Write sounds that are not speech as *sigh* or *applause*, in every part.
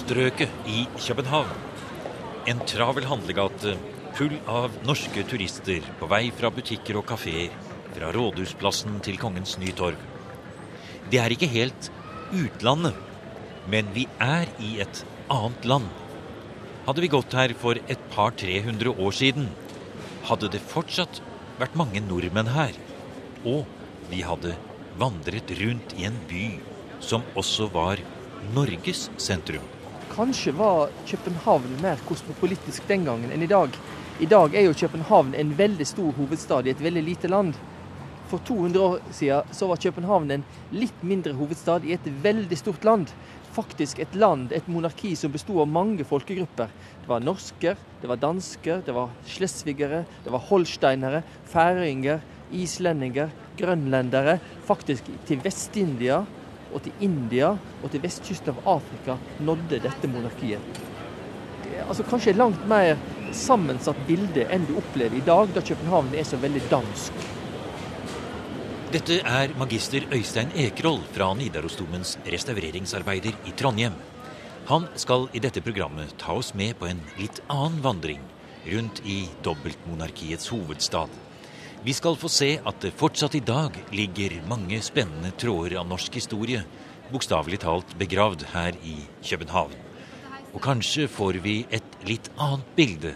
Øststrøket i København. En travel handlegate full av norske turister på vei fra butikker og kafeer, fra Rådhusplassen til Kongens Nytorv. Det er ikke helt utlandet, men vi er i et annet land. Hadde vi gått her for et par 300 år siden, hadde det fortsatt vært mange nordmenn her. Og vi hadde vandret rundt i en by som også var Norges sentrum. Kanskje var København mer kosmopolitisk den gangen enn i dag. I dag er jo København en veldig stor hovedstad i et veldig lite land. For 200 år siden så var København en litt mindre hovedstad i et veldig stort land. Faktisk et land, et monarki som besto av mange folkegrupper. Det var norsker, det var dansker, det var slesvigere, det var holsteinere, færinger, islendinger, grønlendere. Faktisk til Vest-India og til India og til vestkysten av Afrika nådde dette monarkiet. Altså kanskje et langt mer sammensatt bilde enn du opplever i dag, da København er så veldig dansk. Dette er magister Øystein Ekerhold fra Nidarosdomens restaureringsarbeider i Trondheim. Han skal i dette programmet ta oss med på en litt annen vandring rundt i dobbeltmonarkiets hovedstad. Vi skal få se at det fortsatt i dag ligger mange spennende tråder av norsk historie, bokstavelig talt begravd her i København. Og kanskje får vi et litt annet bilde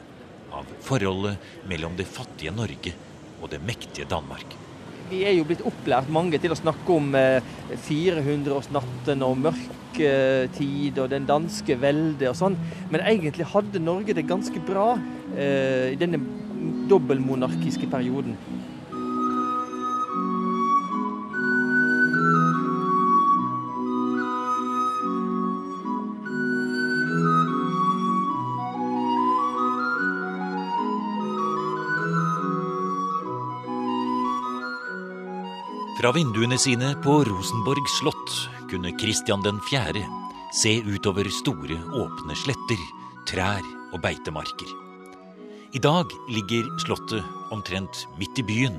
av forholdet mellom det fattige Norge og det mektige Danmark. Vi er jo blitt opplært mange til å snakke om 400-årsnatten og mørketid og den danske velde og sånn, men egentlig hadde Norge det ganske bra eh, i denne dobbeltmonarkiske perioden. Fra vinduene sine på Rosenborg slott kunne Kristian 4. se utover store, åpne sletter, trær og beitemarker. I dag ligger slottet omtrent midt i byen,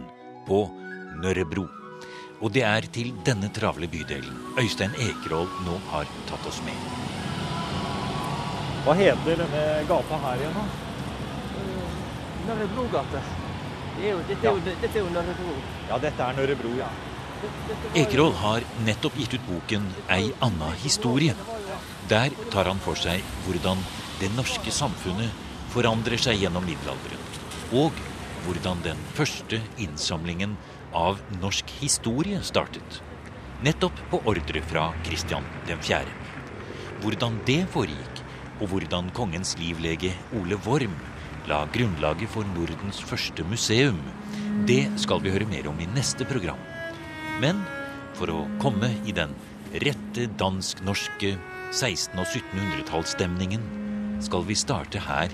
på Nørrebro. Og det er til denne travle bydelen Øystein Ekerhol nå har tatt oss med. Hva heter denne gata her igjen, da? Nørrebrogate. Det er jo, dette, er jo, dette er jo Nørrebro. Ja, dette er Nørrebro. Ja. Ekerhol har nettopp gitt ut boken 'Ei anna historie'. Der tar han for seg hvordan det norske samfunnet forandrer seg gjennom middelalderen. Og hvordan den første innsamlingen av norsk historie startet. Nettopp på ordre fra Kristian 4. Hvordan det foregikk, og hvordan kongens livlege Ole Worm la grunnlaget for Nordens første museum, det skal vi høre mer om i neste program. Men for å komme i den rette dansk-norske 1600- og 1700-tallsstemningen, skal vi starte her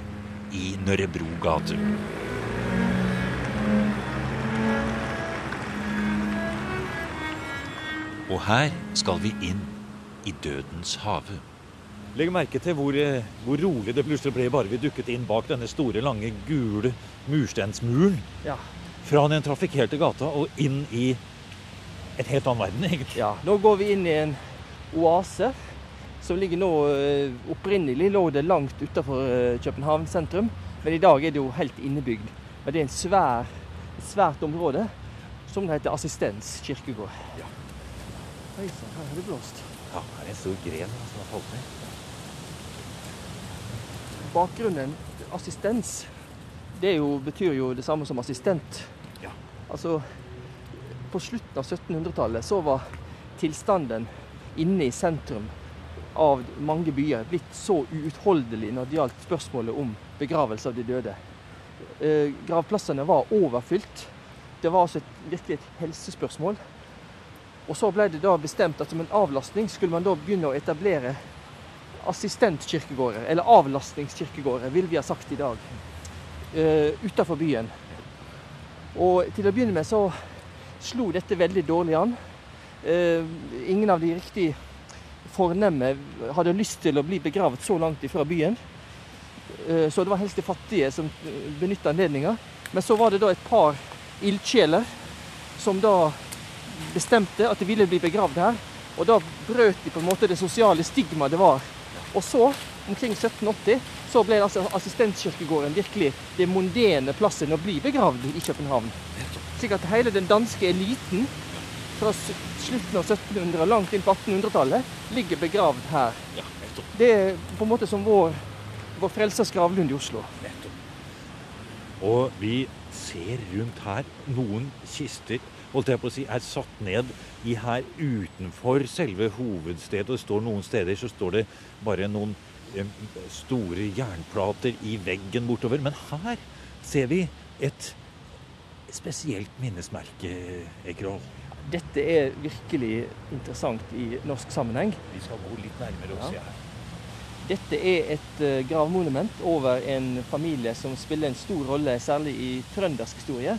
i Nørrebro gate. Og her skal vi inn i Dødens hage. Legg merke til hvor, eh, hvor, rolig det plutselig ble bare vi dukket inn bak denne store, lange, gule mursteinsmuren. Ja. Fra den trafikkerte gata og inn i en helt annen verden, egentlig. ja. Nå går vi inn i en oase som ligger nå eh, Opprinnelig lå det langt utenfor København sentrum, men i dag er det jo helt innebygd. Men det er en svær, et svært område som det heter Assistens kirkegård. Ja. Oi sann, her har det blåst. Ja, her er en stor gren som har falt ned. Bakgrunnen assistens, det er jo, betyr jo det samme som assistent. Ja. Altså, på slutten av 1700-tallet så var tilstanden inne i sentrum av mange byer blitt så uutholdelig når det gjaldt spørsmålet om begravelse av de døde. Eh, gravplassene var overfylt. Det var altså et, virkelig et helsespørsmål. Og så ble det da bestemt at som en avlastning skulle man da begynne å etablere assistentkirkegårder, eller avlastningskirkegårder, vil vi ha sagt i dag, uh, utafor byen. Og til å begynne med så slo dette veldig dårlig an. Uh, ingen av de riktig fornemme hadde lyst til å bli begravet så langt ifra byen. Uh, så det var helst de fattige som benytta anledninga. Men så var det da et par ildsjeler som da bestemte at de ville bli begravd her. Og da brøt de på en måte det sosiale stigmaet det var Og så, omkring 1780, så ble altså assistenskirkegården virkelig det mondene plassen å bli begravd i København. Slik at hele den danske eliten fra slutten av 1700 og langt inn på 1800-tallet ligger begravd her. Ja, nettopp. Det er på en måte som vår, vår frelsers gravlund i Oslo. Og vi ser rundt her noen kister holdt jeg på å si, er satt ned i her utenfor selve hovedstedet. Og det står noen steder så står det bare noen store jernplater i veggen bortover. Men her ser vi et spesielt minnesmerke, Ekerhol. Dette er virkelig interessant i norsk sammenheng. Vi skal gå litt nærmere også, Ja. Dette er et eh, gravmonument over en familie som spiller en stor rolle, særlig i trøndersk historie.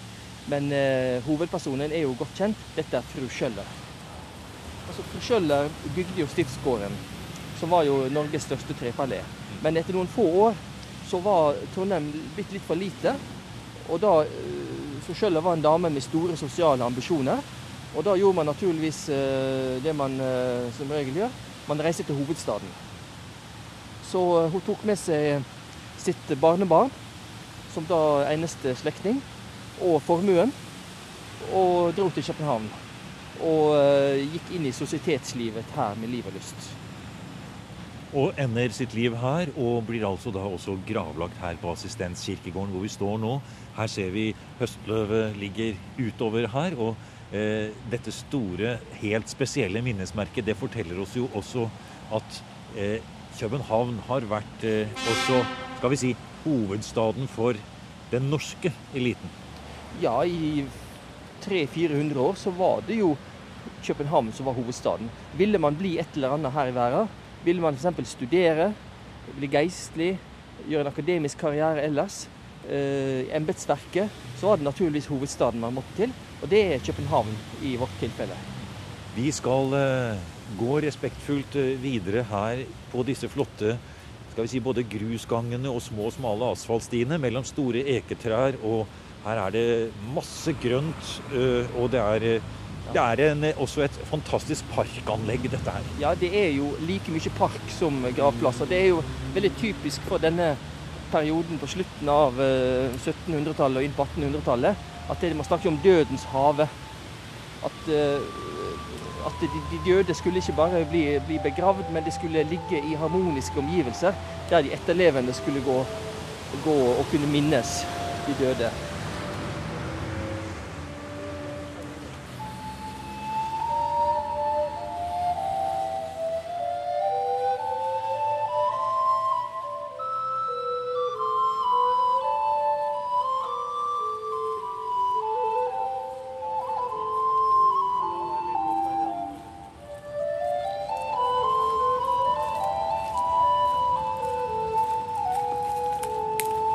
Men eh, hovedpersonen er jo godt kjent. Dette er fru Schjøller. Altså, fru Schjøller bygde jo stiftsgården, som var jo Norges største trepallé. Men etter noen få år så var Trondheim blitt litt for lite. Og da eh, Fru Schjøller var en dame med store sosiale ambisjoner. Og da gjorde man naturligvis eh, det man eh, som regel gjør. Man reiste til hovedstaden. Så eh, hun tok med seg sitt barnebarn, som da eneste slektning, og formuen, og dro til København. Og gikk inn i sosietetslivet her med liv og lyst. Og ender sitt liv her, og blir altså da også gravlagt her på Assistenskirkegården hvor vi står nå. Her ser vi høstløvet ligger utover her. og dette store, helt spesielle minnesmerket, det forteller oss jo også at eh, København har vært eh, også, skal vi si, hovedstaden for den norske eliten. Ja, i 300-400 år så var det jo København som var hovedstaden. Ville man bli et eller annet her i verden, ville man f.eks. studere, bli geistlig, gjøre en akademisk karriere ellers, eh, embetsverket, så var det naturligvis hovedstaden man måtte til. Og det er København i vårt tilfelle. Vi skal eh, gå respektfullt eh, videre her på disse flotte skal vi si, både grusgangene og små, smale asfaltstiene mellom store eketrær. Og her er det masse grønt, eh, og det er, det er en, også et fantastisk parkanlegg, dette her. Ja, det er jo like mye park som gravplasser. Det er jo veldig typisk for denne perioden på slutten av eh, 1700-tallet og inn på 1800-tallet at man snakker om dødens hage. At, eh, at de, de døde skulle ikke bare bli, bli begravd, men de skulle ligge i harmoniske omgivelser der de etterlevende skulle gå, gå og kunne minnes de døde.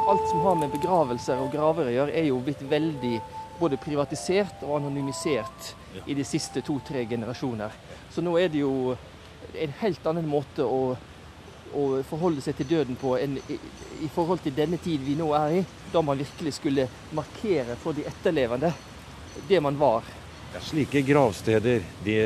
Alt som har med begravelser og graver å gjøre, er jo blitt veldig både privatisert og anonymisert i de siste to-tre generasjoner. Så nå er det jo en helt annen måte å, å forholde seg til døden på enn i, i forhold til denne tid vi nå er i, da man virkelig skulle markere for de etterlevende det man var. Slike gravsteder, det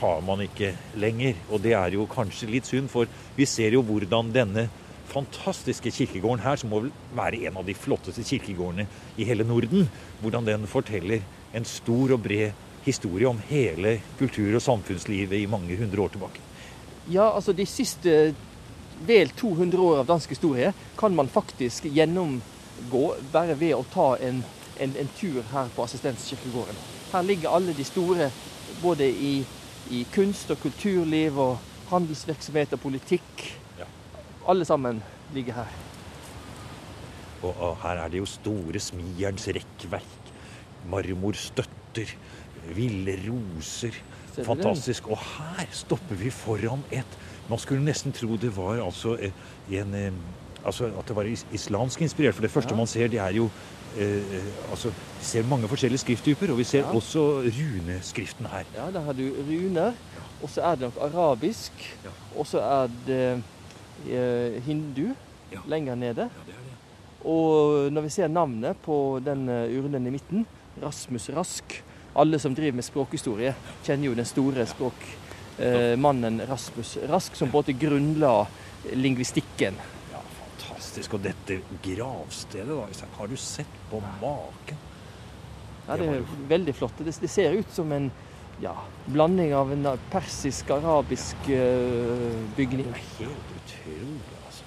har man ikke lenger. Og det er jo kanskje litt synd, for vi ser jo hvordan denne fantastiske kirkegården her, som må være en av de flotteste kirkegårdene i hele Norden, hvordan den forteller en stor og bred historie om hele kultur- og samfunnslivet i mange hundre år tilbake. Ja, altså de siste vel 200 år av dansk historie kan man faktisk gjennomgå bare ved å ta en, en, en tur her på Assistenskirkegården. Her ligger alle de store, både i, i kunst og kulturliv og handelsvirksomhet og politikk. Alle sammen ligger her. Og, og her er det jo store smijernsrekkverk, marmorstøtter, ville roser. Fantastisk. Og her stopper vi foran et Man skulle nesten tro det var altså eh, en eh, Altså at det var is- islamsk inspirert. For det første Ja. man ser, det er jo eh, eh, altså, Vi ser mange forskjellige skrifttyper, og vi ser Ja. også runeskriften her. Ja, Der har du runer, og så er det nok arabisk, og så er det hindu Ja. lenger nede. Ja, det det. Og når vi ser navnet på den eh, urnen i midten, Rasmus Rask Alle som driver med språkhistorie, kjenner jo den store språkmannen eh, Rasmus Rask, som måte grunnla lingvistikken. Ja, fantastisk. Og dette gravstedet, da. Har du sett på maken? Ja, det er veldig flott. Det, det ser ut som en ja, blanding av en persisk-arabisk eh, bygning. Helt utrolig, altså.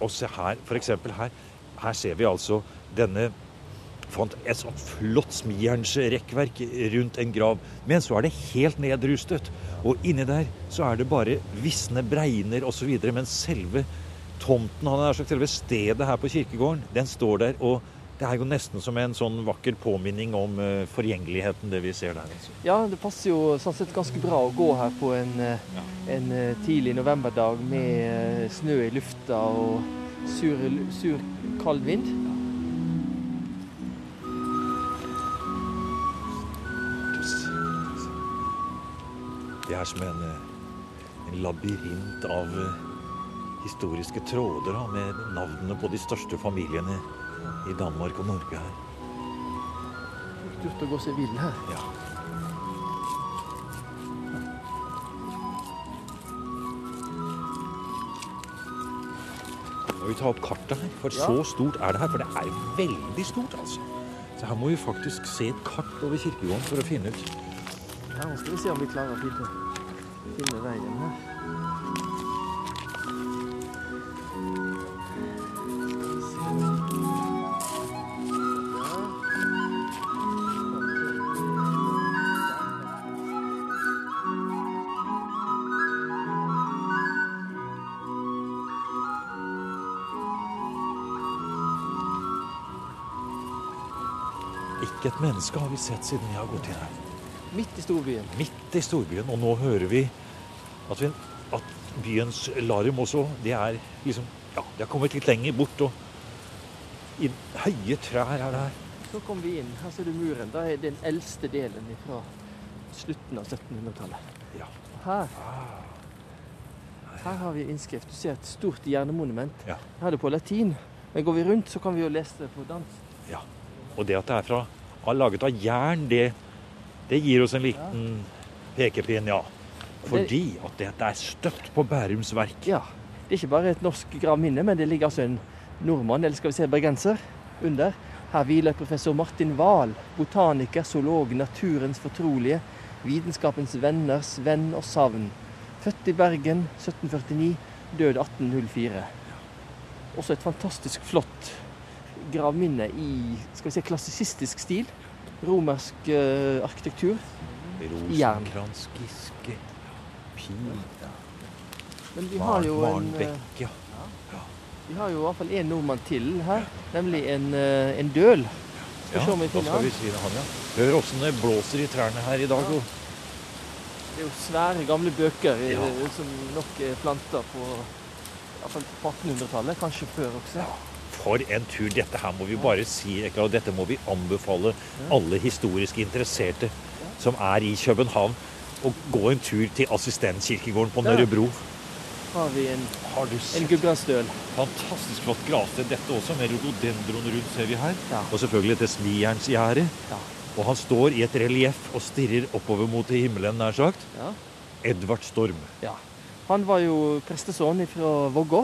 Og se her, eksempel her. Her ser vi altså denne fant et sånt flott smijernsrekkverk rundt en grav. Men så er det helt nedrustet. Og inni der så er det bare visne bregner osv. Men selve tomten, han er sagt, selve stedet her på kirkegården, den står der. Og det er jo nesten som en sånn vakker påminning om uh, forgjengeligheten, det vi ser der. Altså. Ja, det passer jo sånn sett ganske bra å gå her på en, ja. en uh, tidlig novemberdag med snø i lufta og sur, sur kald vind. Det er som en, en labyrint av historiske tråder da, med navnene på de største familiene i Danmark og Norge her. Folk gjort å gå seg vill her. Ja. Nå Må vi ta opp kartet her, for Ja. så stort er det her. For det er veldig stort, altså. Så her må vi faktisk se et kart over kirkegården for å finne ut Ja, nå skal vi se om vi klarer å finne, finne veien her. Ikke et menneske har vi sett siden jeg har gått inn her. Midt i storbyen. Midt i storbyen. Og nå hører vi at, vi, at byens larm også Det er liksom Ja, de har kommet litt lenger bort. Og i høye trær er det her. Så kom vi inn. Her ser du muren. Det er den eldste delen fra slutten av 1700-tallet. Ja. Her, her har vi innskrift. Du ser et stort hjernemonument. Ja. Her er det på latin. Men går vi rundt, så kan vi jo lese det på dansk. ja. Og det at det er fra, er laget av jern, det, det gir oss en liten pekepinn, ja. Fordi at dette er støpt på Bærums verk. Ja, det er ikke bare et norsk gravminne, men det ligger altså en nordmann, eller skal vi si bergenser, under. Her hviler professor Martin Wahl, botaniker, zoolog, naturens fortrolige, vitenskapens venners venn og savn. Født i Bergen 1749, død 1804. Også et fantastisk flott gravminne i skal vi si, klassisistisk stil. Romersk uh, arkitektur. Jern. Rosenkranskiske Pina, Men vi har jo en uh, ja. Vi har jo i hvert fall en nordmann til her, nemlig en, uh, en døl. Skal Ja, da skal vi det han, ja. Hør åssen det blåser i trærne her i dag. Ja. Det er jo svære, gamle bøker eh, Ja. som nok er planta på, i hvert fall på 1800-tallet, kanskje før også. For en tur. Dette her må vi bare si, og dette må vi anbefale alle historisk interesserte som er i København, å gå en tur til Assistenskirkegården på. Nørrebro. Har vi en, Har en gudbrandsdøl. Fantastisk flott gravsted. Dette også, med rododendron rundt, ser vi her. Ja. Og selvfølgelig dette smijernsgjerdet. Ja. Og han står i et relieff og stirrer oppover mot himmelen, nær sagt. Ja. Edvard Storm. ja. Han var jo prestesønn fra Vågå,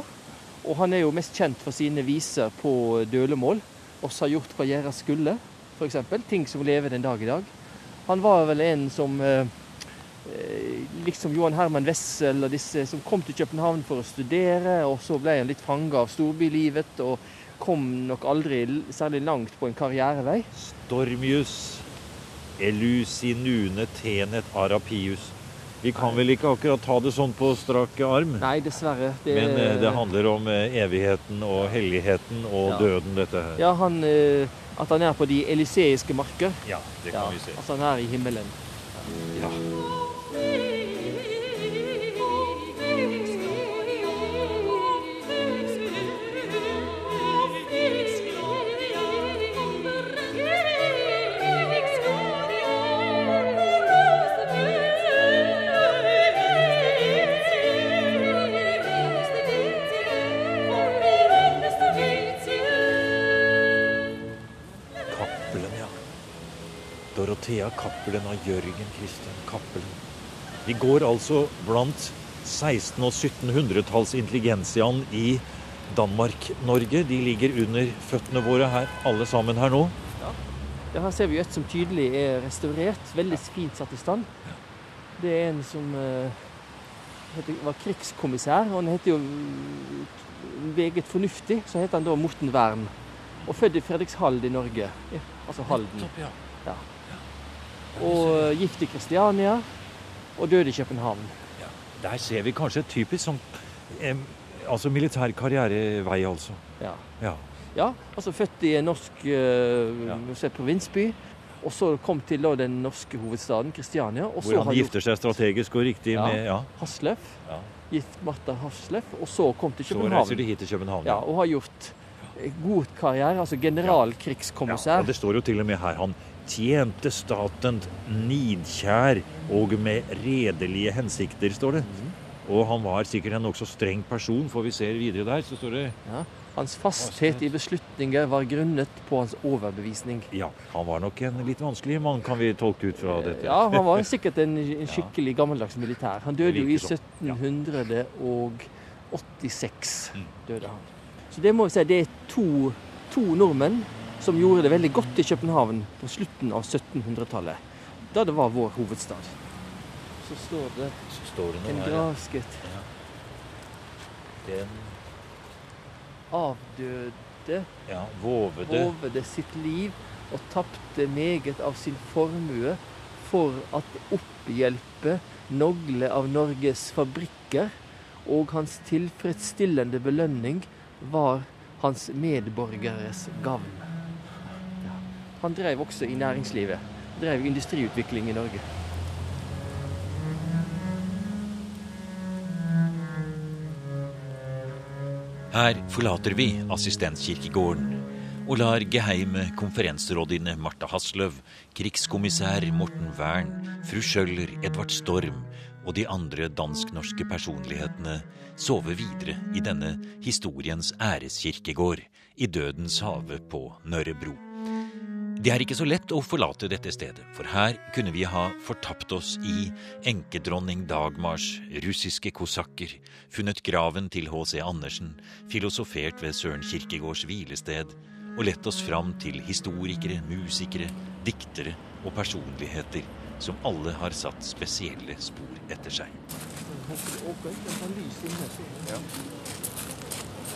og han er jo mest kjent for sine viser på dølemål. Oss har gjort hva gjøres skulle, f.eks. Ting som lever den dag i dag. Han var vel en som eh, eh, liksom Johan Herman Wessel og disse som kom til København for å studere, og så ble han litt fanga av storbylivet og kom nok aldri særlig langt på en karrierevei. Stormius elusinune tenet arapius. Vi kan vel ikke akkurat ta det sånn på strak arm, Nei, dessverre. Det, men eh, det handler om eh, evigheten og helligheten og Ja. døden, dette her. Ja, han, eh, at han er på de eliseiske marker. Ja, det Ja, kan vi se. altså han er i himmelen. Ja. Dorothea Cappelen og Jørgen Christian Cappelen. Vi går altså blant 1600- og 1700-talls intelligensiaen i Danmark-Norge. De ligger under føttene våre her, alle sammen her nå. Ja, her ser vi et som tydelig er restaurert. Veldig fint satt i stand. Det er en som eh, heter, var krigskommissær. og Han heter jo Veget fornuftig. Så heter han da Morten Wern. Og født i Fredrikshald i Norge. Altså Halden. Ja. Og eh, gift i Kristiania. Og døde i København. Der ser vi kanskje et typisk sånn eh, altså militær karrierevei, altså. Ja. Ja. Ja, altså født i en norsk eh, Ja. provinsby. Og så kom til da den norske hovedstaden, Kristiania. Hvor han har gifter seg strategisk og riktig Ja. med Ja. Hasløff. ja. Gift Martha Hasløff. Og så kom til København. Så reiser de hit til København. Ja, og har gjort eh, god karriere. Altså generalkrigskommissær. Ja, og det står jo til og med her han tjente staten nidkjær og med redelige hensikter, står det. Og han var sikkert en nokså streng person, får vi ser videre der, så står det Ja. Hans fasthet i beslutninger var grunnet på hans overbevisning. Ja, han var nok en litt vanskelig mann, kan vi tolke ut fra dette. Ja, Han var sikkert en, *laughs* en skikkelig gammeldags militær. Han døde jo i virker sånn. Ja. 1786. Mm. døde han. Så det må vi si, det er to, to nordmenn som gjorde det veldig godt i København på slutten av 1700-tallet. Da det var vår hovedstad. Så står det Så står det en noe Ja. Den avdøde ja, vovede hovede sitt liv og tapte meget av sin formue for at opphjelpe nogle av Norges fabrikker, og hans tilfredsstillende belønning var hans medborgeres gavn. Han drev også i næringslivet. Drev industriutvikling i Norge. Her forlater vi assistenskirkegården og lar geheime konferanserådinne Marta Hasløv, krigskommissær Morten Wern, fru Schjøller, Edvard Storm og de andre dansk-norske personlighetene sove videre i denne historiens æreskirkegård i Dødens hage på Nørrebro. Det er ikke så lett å forlate dette stedet, for her kunne vi ha fortapt oss i enkedronning Dagmars russiske kosakker, funnet graven til H.C. Andersen, filosofert ved Søren Kirkegårds hvilested og lett oss fram til historikere, musikere, diktere og personligheter som alle har satt spesielle spor etter seg.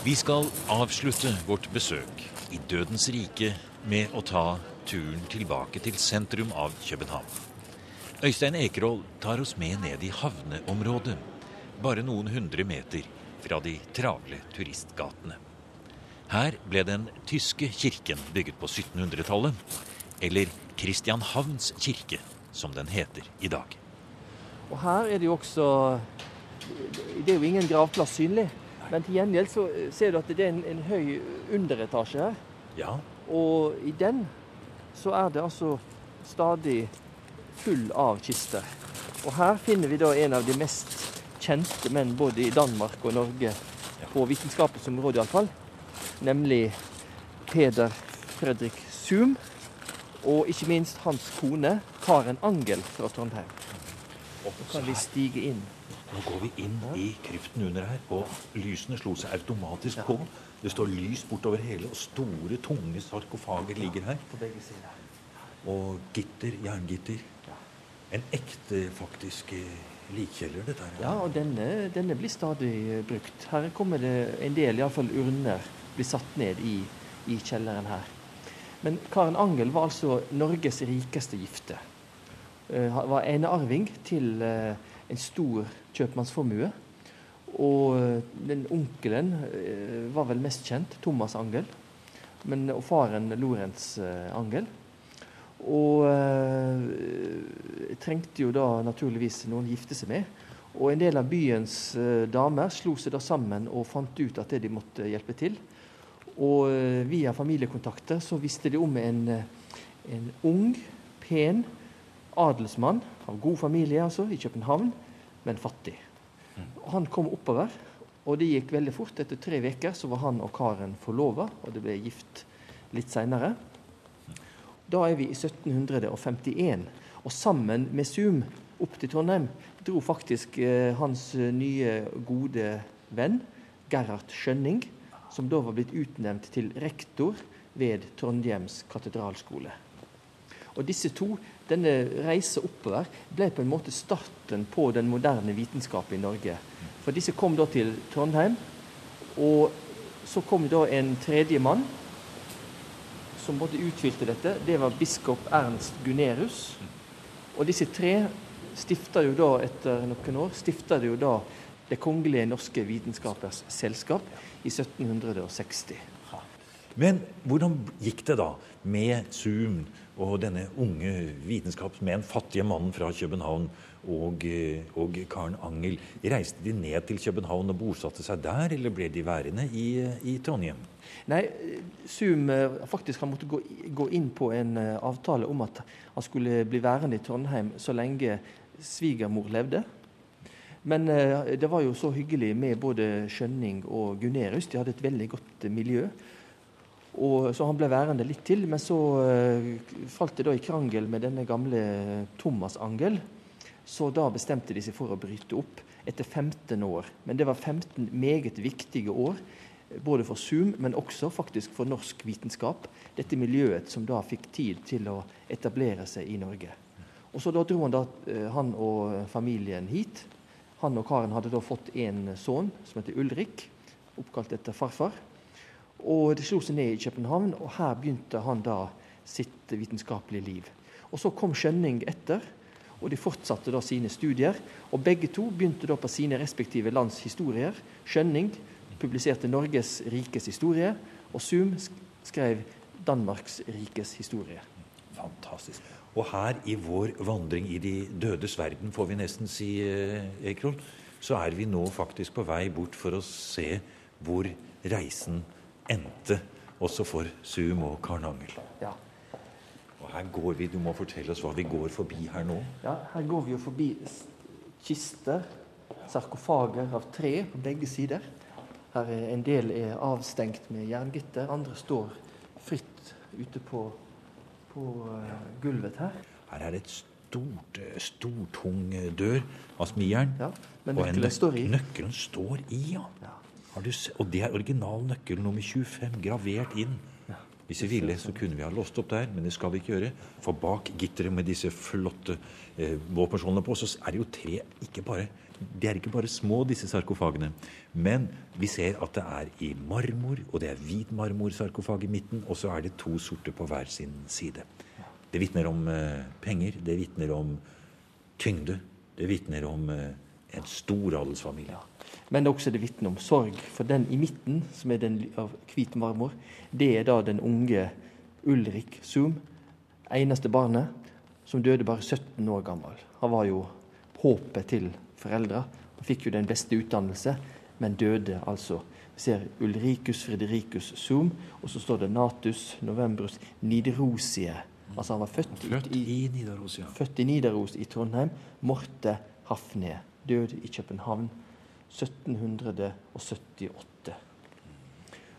Vi skal avslutte vårt besøk i Dødens rike med å ta turen tilbake til sentrum av København. Øystein Ekerhold tar oss med ned i havneområdet, bare noen hundre meter fra de travle turistgatene. Her ble den tyske kirken bygget på 1700-tallet, eller Kristianhavns kirke, som den heter i dag. Og her er det jo også Det er jo ingen gravplass synlig. Men til gjengjeld så ser du at det er en, en høy underetasje her. Ja, Og i den så er det altså stadig full av kister. Og her finner vi da en av de mest kjente menn både i Danmark og Norge, på vitenskapens område iallfall, nemlig Peder Fredrik Zoom. Og ikke minst hans kone Karen Angel fra Trondheim. Så kan vi stige inn. Nå går vi inn i kryften under her, og lysene slo seg automatisk på. Det står lys bortover hele, og store, tunge sarkofager ligger her. Og gitter, jerngitter. En ekte, faktisk, eh, likkjeller, dette her. Ja, og denne, denne blir stadig eh, brukt. Her kommer det en del, iallfall urner, blir satt ned i, i kjelleren her. Men Karen Angel var altså Norges rikeste gifte. Uh, var enearving til eh, en stor kjøpmannsformue. Og eh, den onkelen eh, var vel mest kjent, Thomas Angel. Men, og faren Lorentz eh, Angel. Og eh, trengte jo da naturligvis noen å gifte seg med. Og en del av byens eh, damer slo seg da sammen og fant ut at det de måtte hjelpe til. Og eh, via familiekontakter så visste de om en, en ung, pen adelsmann av god familie altså, i København, men fattig. Han kom oppover, og det gikk veldig fort. Etter tre uker så var han og Karen forlova, og det ble gift litt seinere. Da er vi i 1751, og sammen med Zoom opp til Trondheim, dro faktisk eh, hans nye, gode venn Gerhard Skjønning, som da var blitt utnevnt til rektor ved Trondheims katedralskole. Og disse to, denne reisen oppover, ble på en måte starten på den moderne vitenskapen i Norge. For disse kom da til Trondheim, og så kom da en tredje mann som både utfylte dette. Det var biskop Ernst Gunerius. Og disse tre stifta jo da etter noen år stifta jo da Det kongelige norske vitenskapers selskap i 1760. Men hvordan gikk det da med Zoom og denne unge vitenskapsmenn, fattige mannen fra København og, eh, og Karen Angel? Reiste de ned til København og bosatte seg der, eller ble de værende i, i Trondheim? Nei, Zoom eh, faktisk han måtte gå, gå, inn på en eh, avtale om at han skulle bli værende i Trondheim så lenge svigermor levde. Men det var jo så hyggelig med både Skjønning og Gunerius. De hadde et veldig godt miljø. Og, så han ble værende litt til, men så uh, falt det da i krangel med denne gamle Thomas Angel. Så da bestemte de seg for å bryte opp etter 15 år. Men det var 15 meget viktige år, både for Zoom, men også faktisk for norsk vitenskap. Dette miljøet som da fikk tid til å etablere seg i Norge. Og så da dro han, da, uh, han og familien hit. Han og Karen hadde da fått en sønn som heter Ulrik, oppkalt etter farfar. Og det slo seg ned i København, og her begynte han da sitt vitenskapelige liv. Og Så kom Skjønning etter, og de fortsatte da sine studier. Og Begge to begynte da på sine respektive lands historier. Skjønning publiserte Norges rikes historie, og Zoom skrev Danmarks rikes historie. Fantastisk. Og her i vår vandring i de dødes verden, får vi nesten si, eh, Ekrol, så er vi nå faktisk på vei bort for å se hvor reisen går endte også for Suum og Karnangel. Ja. Og her går vi, Du må fortelle oss hva vi går forbi her nå. Ja, Her går vi jo forbi kister, sarkofager av tre på begge sider. Her er En del er avstengt med jerngitter, andre står fritt ute på, på uh, gulvet her. Her er det et stort, eh, stortung dør av smijern. Ja, men nøkkelen står i. Nøkkelen står i, ja. ja. Og det er original nøkkel nummer 25, gravert inn. Hvis vi ville, så kunne vi ha låst opp der, men det skal vi ikke gjøre. For bak gitteret med disse flotte eh, våpenskjoldene på, så er det jo tre ikke bare De er ikke bare små, disse sarkofagene. Men vi ser at det er i marmor, og det er hvit marmorsarkofag i midten, og så er det to sorte på hver sin side. Det vitner om eh, penger, det vitner om tyngde, det vitner om eh, en stor adelsfamilie. Men også det vitner om sorg. For den i midten, som er den av hvit marmor, det er da den unge Ulrik Zoom, eneste barnet, som døde bare 17 år gammel. Han var jo håpet til foreldra. Han fikk jo den beste utdannelse, men døde altså. Vi ser Ulricus Fredericus Zoom, og så står det Natus Novembrus Niderosie. Altså han var født, født i, i Nidaros, ja. født i Nidaros i Trondheim. Morte Hafne, død i København 1778.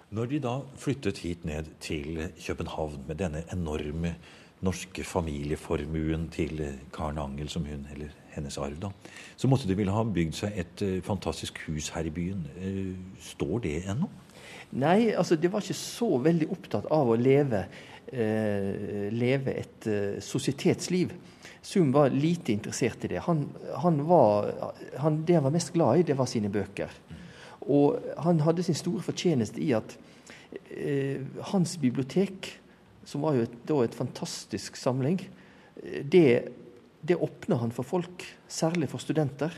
Når de da flyttet hit ned til København med denne enorme norske familieformuen til Karen Angel, som hun, eller hennes arv, da, så måtte de vel ha bygd seg et uh, fantastisk hus her i byen. Uh, står det ennå? Nei, altså de var ikke så veldig opptatt av å leve, eh, leve et sosietetsliv. Sum var lite interessert i det. Han, han var, han, det han var mest glad i, det var sine bøker. Og han hadde sin store fortjeneste i at eh, hans bibliotek, som var jo et, da et fantastisk samling, eh, det, det åpna han for folk, særlig for studenter.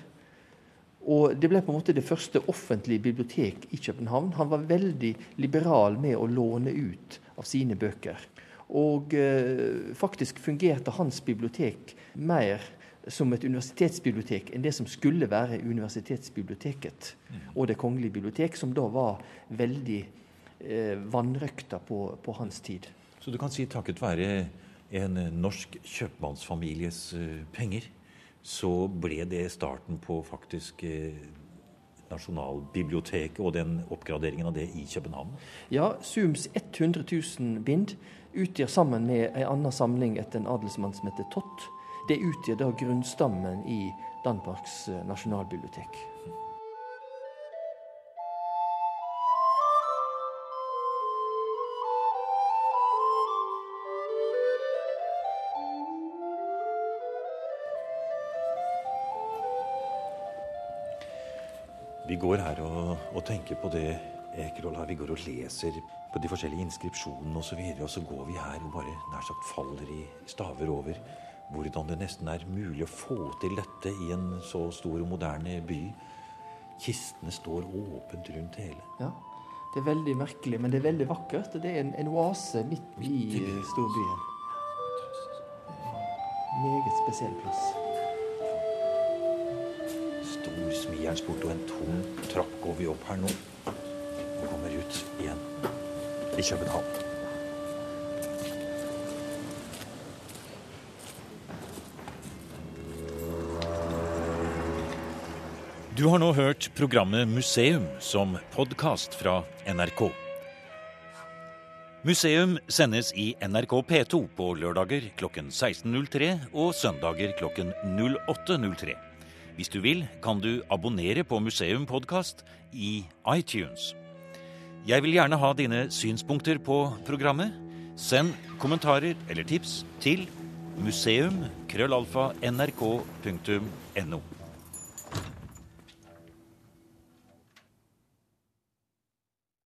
Og Det ble på en måte det første offentlige bibliotek i København. Han var veldig liberal med å låne ut av sine bøker. Og eh, faktisk fungerte hans bibliotek mer som et universitetsbibliotek enn det som skulle være universitetsbiblioteket mm. og Det kongelige bibliotek, som da var veldig eh, vanrøkta på, på, hans tid. Så du kan si takket være en norsk kjøpmannsfamilies uh, penger, så ble det starten på faktisk eh, Nasjonalbiblioteket og den oppgraderingen av det i København? Ja, Sums 100 000 bind utgjør sammen med en annen samling etter en adelsmann som heter Tott, det utgjør da grunnstammen i Danmarks eh, nasjonalbibliotek. Vi går her og, og tenker på det Ekerhol her. Vi går og leser på de forskjellige inskripsjonene osv. Og, så og så går vi her og bare nær sagt faller i staver over hvordan det nesten er mulig å få til dette i en så stor og moderne by. Kistene står åpent rundt hele. Ja, Det er veldig merkelig, men det er veldig vakkert. Det er en, en oase midt i storbyen. Meget spesiell plass. Stor smijernsport og en tung trapp går vi opp her nå. Ut igjen i København. Du har nå hørt programmet Museum som podkast fra NRK. Museum sendes i NRK P2 på lørdager klokken 16.03 og søndager klokken 08.03. Hvis du vil, kan du abonnere på Museum podkast i iTunes. Jeg vil gjerne ha dine synspunkter på programmet. Send kommentarer eller tips til museum.krøllalfa.nrk.no.